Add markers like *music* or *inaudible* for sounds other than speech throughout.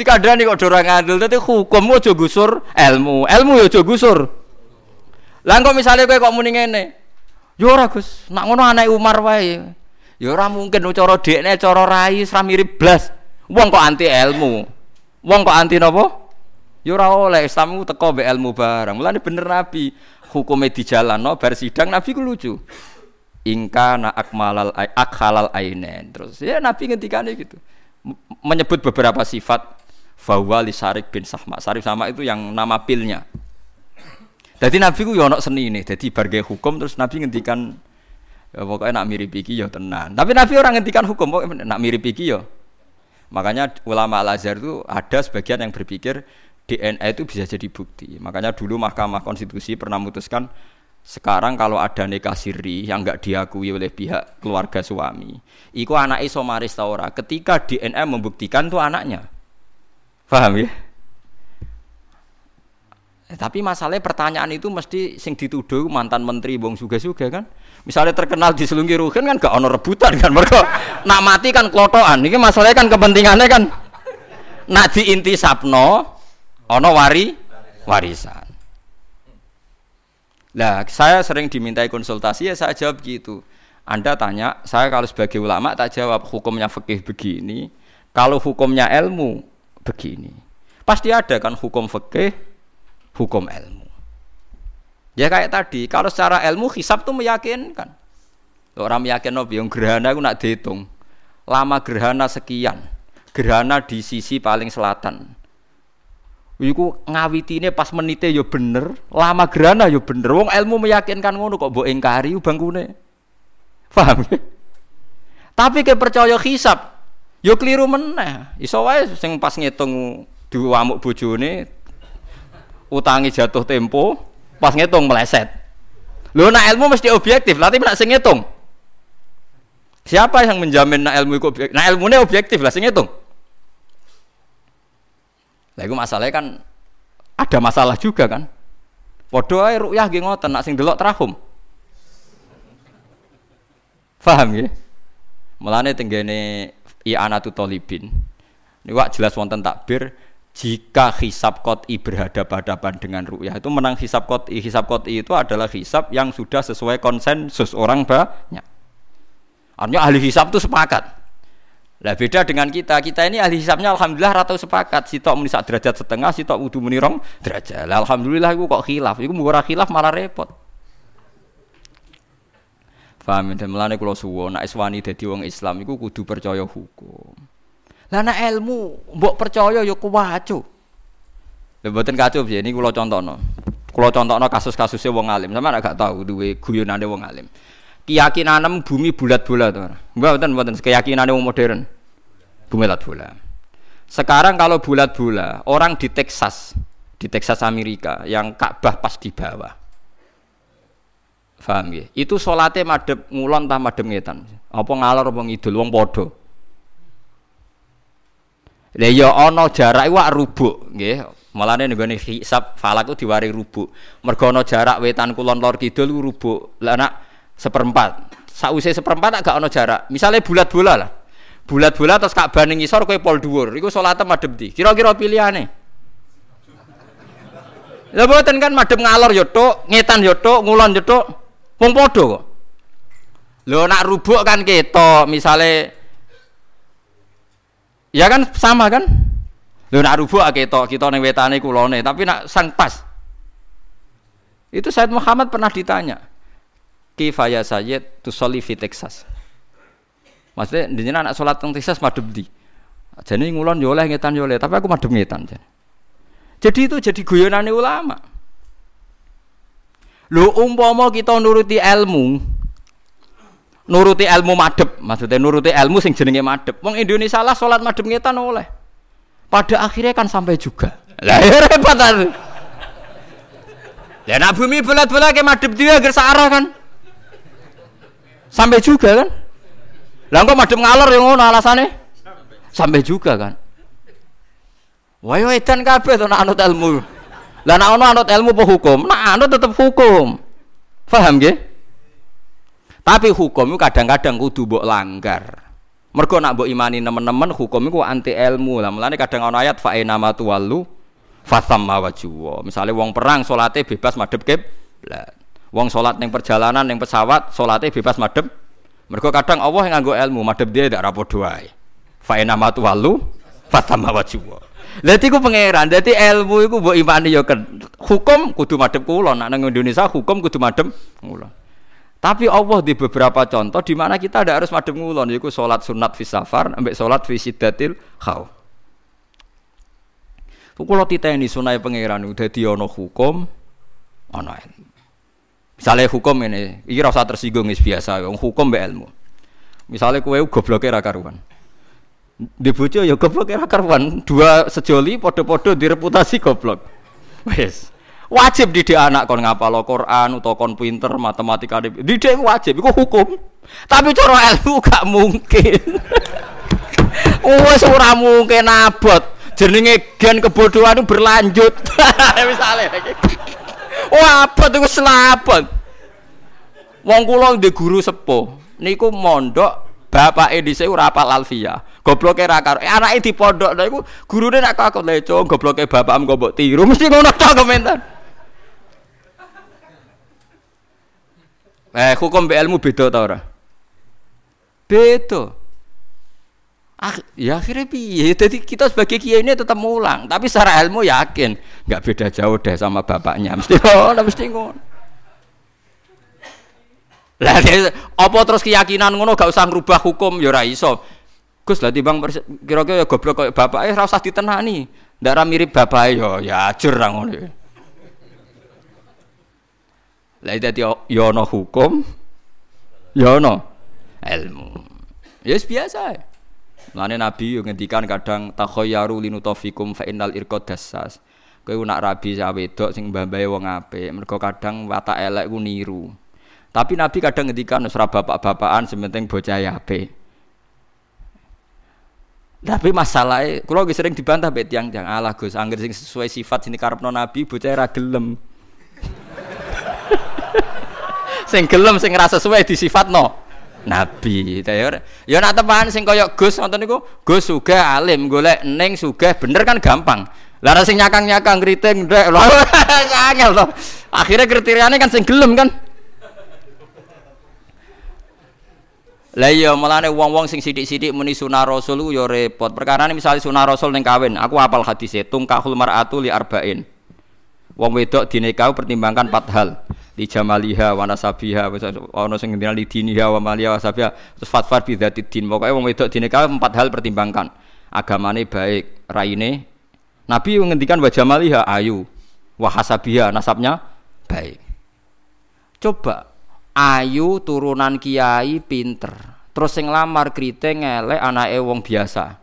Dikandani kok dorang ngandel dadi hukum aja gusur ilmu. Ilmu ya aja gusur. Kok misale kowe kok ngene. Yo ora Gus, nak ngono anak Umar wae. Ya mungkin cara dekne cara rai ora mirip blas. Wong kok anti ilmu. Wong kok anti napa? Ya oleh Islam teko mbek ilmu barang. Mulane bener Nabi hukume dijalanno bar sidang Nabi ku lucu. Ingka na akmalal akhalal ainen. Terus ya Nabi ngendikane gitu. Menyebut beberapa sifat bahwa li Sarik bin Sahma. Sarik sama itu yang nama pilnya. Jadi Nabi ku yo ono seni ini. Jadi barge hukum terus Nabi ngendikan ya pokoknya nak mirip iki ya tenan. Tapi Nabi orang ngendikan hukum pokoknya nak mirip iki ya. Makanya ulama Al-Azhar itu ada sebagian yang berpikir DNA itu bisa jadi bukti. Makanya dulu Mahkamah Konstitusi pernah memutuskan sekarang kalau ada nikah siri yang nggak diakui oleh pihak keluarga suami, itu anak iso maris taora. Ketika DNA membuktikan tuh anaknya, paham ya? Eh, tapi masalahnya pertanyaan itu mesti sing dituduh mantan menteri bong suga suga kan. Misalnya terkenal di selungi rugen kan gak ono rebutan kan mereka nak mati kan klotoan. Ini masalahnya kan kepentingannya kan nak diinti sapno ono wari warisan. Nah, saya sering dimintai konsultasi ya saya jawab gitu. Anda tanya, saya kalau sebagai ulama tak jawab hukumnya fikih begini, kalau hukumnya ilmu begini. Pasti ada kan hukum fikih, hukum ilmu. Ya kayak tadi, kalau secara ilmu hisab tuh meyakinkan. Orang meyakin no, yang gerhana aku nak dihitung. Lama gerhana sekian. Gerhana di sisi paling selatan Iku ngawitine pas menite yo bener, lama gerana yo ya bener. Wong ilmu meyakinkan ngono kok mbok ingkari bangkune. Paham ya? Tapi ke percaya hisab, yo keliru meneh. Iso wae sing pas ngitung diwamuk bojone utangi jatuh tempo, pas ngitung meleset. Lho nak ilmu mesti objektif, lah tapi nak sing ngitung. Siapa yang menjamin nak ilmu itu objektif? Nah ilmunya objektif lah sing ngitung. Lah iku masalahnya kan ada masalah juga kan. Padha ae rukyah nggih ngoten nak sing delok trahum. Paham ya? Mulane tenggene i'anatu talibin. Niku jelas wonten takbir jika hisab kot'i berhadapan-hadapan dengan ru'yah itu menang hisab kot'i hisab kot'i itu adalah hisab yang sudah sesuai konsensus orang banyak artinya ahli hisab itu sepakat lah beda dengan kita. Kita ini ahli hisabnya alhamdulillah rata sepakat. Muni sak derajat setengah, sitok wudu muni rong derajat. Lah alhamdulillah iku kok khilaf. Iku murah khilaf malah repot. Faham dan melane kula suwon nek iswani dadi wong Islam iku kudu percaya hukum. Nek ilmu mbok percaya ya kuwacu. Lha mboten kacau piye ini kula contohno. Kula contohno kasus-kasusnya wong alim. Sama gak tahu duwe guyonane wong alim keyakinan bumi bulat-bulat to. Mboten mboten keyakinan wong modern. Bumi bulat-bulat. Sekarang kalau bulat-bulat, orang di Texas, di Texas Amerika yang Ka'bah pas di bawah. Paham ya? Itu solatnya madep ngulon tak madep ngetan. Apa ngalor apa ngidul wong padha. Lah ya ana jarak iku rubuk nggih. Mulane nggone hisab falak itu diwari rubuk. Mergo ana jarak wetan kulon lor kidul rubuk. Lah nak seperempat sausai seperempat agak ono jarak misalnya bulat bola lah bulat bola terus kak baning isor kue pol dhuwur iku salate madhep di kira-kira pilihane lha mboten kan madhep ngalor yo tok ngetan yo tok ngulon yo tok wong padha kok lho nak rubuk kan ketok misale ya kan sama kan lho nak rubuk ketok kita ning wetane kulone tapi nak sang pas itu Said Muhammad pernah ditanya kifaya sayyid tusolli fi Texas. Maksudnya di anak sholat teng Texas madem di. Jadi ngulon yo oleh ngetan yo oleh, tapi aku madem ngetan. Jadi itu jadi guyonan ulama. Lu umpama kita nuruti ilmu, nuruti ilmu madep, maksudnya nuruti ilmu sing jenenge madep. Wong Indonesia lah sholat madep ngetan oleh. Pada akhirnya kan sampai juga. Lah ya repot Ya nak bumi bulat-bulat ke madep dia gersa arah kan. Sampai juga kan? Lah kok madhep ngalor yang ngono alasane? Sampai juga kan? Wah edan kabeh to nak anut ilmu. Lah nak ono anut ilmu apa hukum? Nak anut tetep hukum. Paham nggih? Tapi hukum itu kadang-kadang kudu mbok langgar. Mergo nak mbok imani nemen-nemen hukum iku anti ilmu. Lah mulane kadang ana ayat fa nama tuwallu fasamma wajhu. Misale wong perang salate bebas madhep kiblat. Wong salat ning perjalanan ning pesawat salate bebas madhep. Mergo kadang Allah yang nganggo ilmu madhep dia ndak rapodo wae. Fa nama tuwallu. Dadi ku pangeran, dadi ilmu iku mbok imani ya hukum kudu madhep kula. Nak nang Indonesia hukum kudu madhep kula. Tapi Allah di beberapa contoh di mana kita tidak harus madem ngulon, yaitu sholat sunat fi safar, ambek sholat fi sidatil. Kalau kita ini sunai pangeran udah diono hukum, ono Misalnya hukum ini, ini rasa tersinggung is biasa, hukum be ilmu. Misalnya kue gobloknya rakaruan. Di bojo ya gobloknya rakaruan. Dua sejoli podo-podo direputasi goblok. Wes. Wajib didik anak kon ngapal Quran utawa kon pinter matematika didik wajib iku hukum. Tapi cara ilmu gak mungkin. *laughs* Wis ora mungkin abot. Jenenge gen kebodohan itu berlanjut. *laughs* Misalnya. Wah abot itu selapot wong kula di guru sepuh. Niku mondok bapak dhisik ora apal alfiyah gobloke ra karo eh, anake pondok lha iku gurune nek kok leco gobloke bapakmu kok mbok tiru *laughs* mesti ngono tok komentar Eh hukum be ilmu beda ta ora? Beda. Ah, ya akhirnya piye? Jadi kita sebagai kiai ini tetap mulang, tapi secara ilmu yakin nggak beda jauh deh sama bapaknya. Mesti *laughs* ngono, mesti ngono. Lah apa terus keyakinan ngono gak usah ngerubah hukum ya ora iso. Gus lah timbang kira-kira ya goblok koyo bapake ora usah ditenani. Ndak mirip bapake ya ya ajur ra ngono. Lah dadi ya ana hukum, ya ana ilmu. Ya yes, biasa. Lane Nabi yo ngendikan kadang takhayyaru linutafikum fa innal irqa dassas. Kowe nak rabi sak wedok sing mbambahe wong apik, mergo kadang watak elek ku niru. Tapi Nabi kadang ngendikan ora bapak-bapakan sementing bocah apik. Tapi masalahnya, kalau sering dibantah bet yang jangan Allah Gus, angger sing sesuai sifat sini karepno Nabi, bocah ra gelem *laughs* sing gelem sing ngrasa suwe disifatno nabi. Ya, ya nak teman sing kaya Gus ngoten niku, Gus sugih alim, golek ning sugih bener kan gampang. Lah sing nyakang-nyakang kriting ndek *laughs* *laughs* angel to. Akhire kriteriane kan sing gelem kan. Lah iya mulane wong-wong sing sithik-sithik muni sunah rasul ya repot. Perkarane misale sunah rasul ning kawin, aku apal hadise tungkahul mar'atu li arba'in. Wong wedok dinekau pertimbangkan empat hal. Di jamaliha wa nasabiha ana sing ngendikan li diniha wa maliha wa sabiha terus fatfar bi dzati din. Pokoke wong wedok dinekau empat hal pertimbangkan. Agamane baik, raine Nabi menghentikan wa jamaliha ayu, wa hasabiha nasabnya baik. Coba ayu turunan kiai pinter. Terus sing lamar kriting elek anake wong biasa.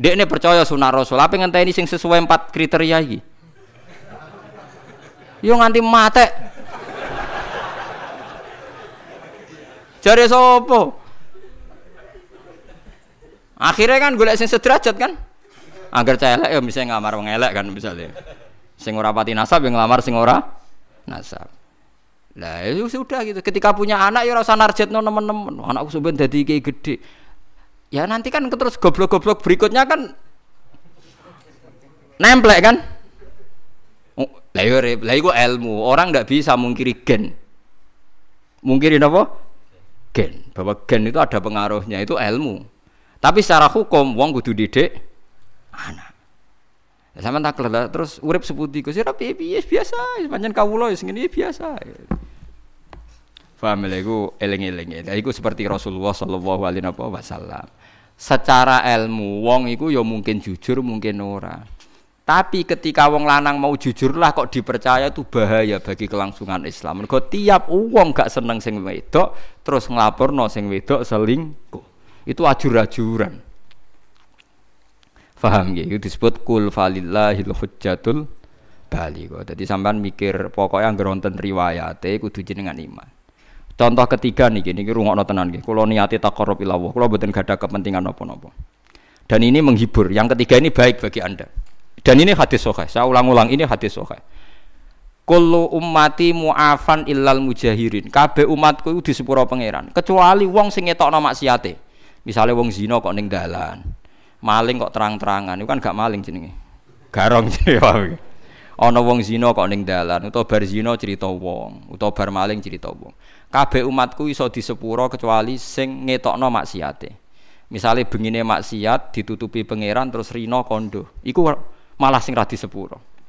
Dek ini percaya sunah rasul. Apa ngenteni sing sesuai empat kriteria iki? Yo nganti mate. Jare sapa? Akhirnya kan golek sing sederajat kan? Agar celek ya bisa ngamar wong elek kan misalnya. Sing ora pati nasab yang ngelamar sing ora nasab. Lah itu ya sudah gitu. Ketika punya anak ya rasa narjetno teman-teman. Anakku sebenarnya dadi kayak gede. Ya nanti kan terus goblok-goblok berikutnya kan nemplek kan? Lah yo iya, ilmu. Orang ndak bisa mungkiri gen. Mungkiri apa? Gen. Bahwa gen itu ada pengaruhnya, itu ilmu. Tapi secara hukum wong kudu didik anak. Ya sama tak terus urip seputi Gus ya piye biasa, pancen kawula ya sing biasa. Faham lha iku eling-eling. Lha iku seperti Rasulullah sallallahu alaihi wasallam. Secara ilmu wong iku ya mungkin jujur, mungkin ora. Tapi ketika wong lanang mau jujurlah kok dipercaya itu bahaya bagi kelangsungan Islam. Mergo tiap wong gak seneng sing wedok terus nglaporno sing wedok selingkuh. Itu ajur-ajuran. Faham ya? Itu disebut kul falillahil hujjatul baligh. Jadi sampean mikir pokoknya anggere wonten riwayate kudu jenengan iman. Contoh ketiga nih, ini rungokno tenan nggih. Kula niati taqarrub ila Allah, kula mboten gadah kepentingan apa-apa. Dan ini menghibur. Yang ketiga ini baik bagi Anda. Dan ini hadis sahih. Saya ulang-ulang ini hadis sahih. Kullu ummati mu'afan illal mujahirin. Kabeh umatku itu di sepuro pangeran, kecuali wong sing ngetokno maksiate. Misalnya wong zina kok ning dalan. Maling kok terang-terangan, itu kan gak maling jenenge. Garong jenenge. Ana wong zina kok ning dalan utawa bar zina cerita wong, utawa bar maling cerita wong. Kabeh umatku iso disepuro kecuali sing ngetokno maksiate. Misalnya bengine maksiat ditutupi pangeran terus rino kondo, iku malah sing ra disepuro.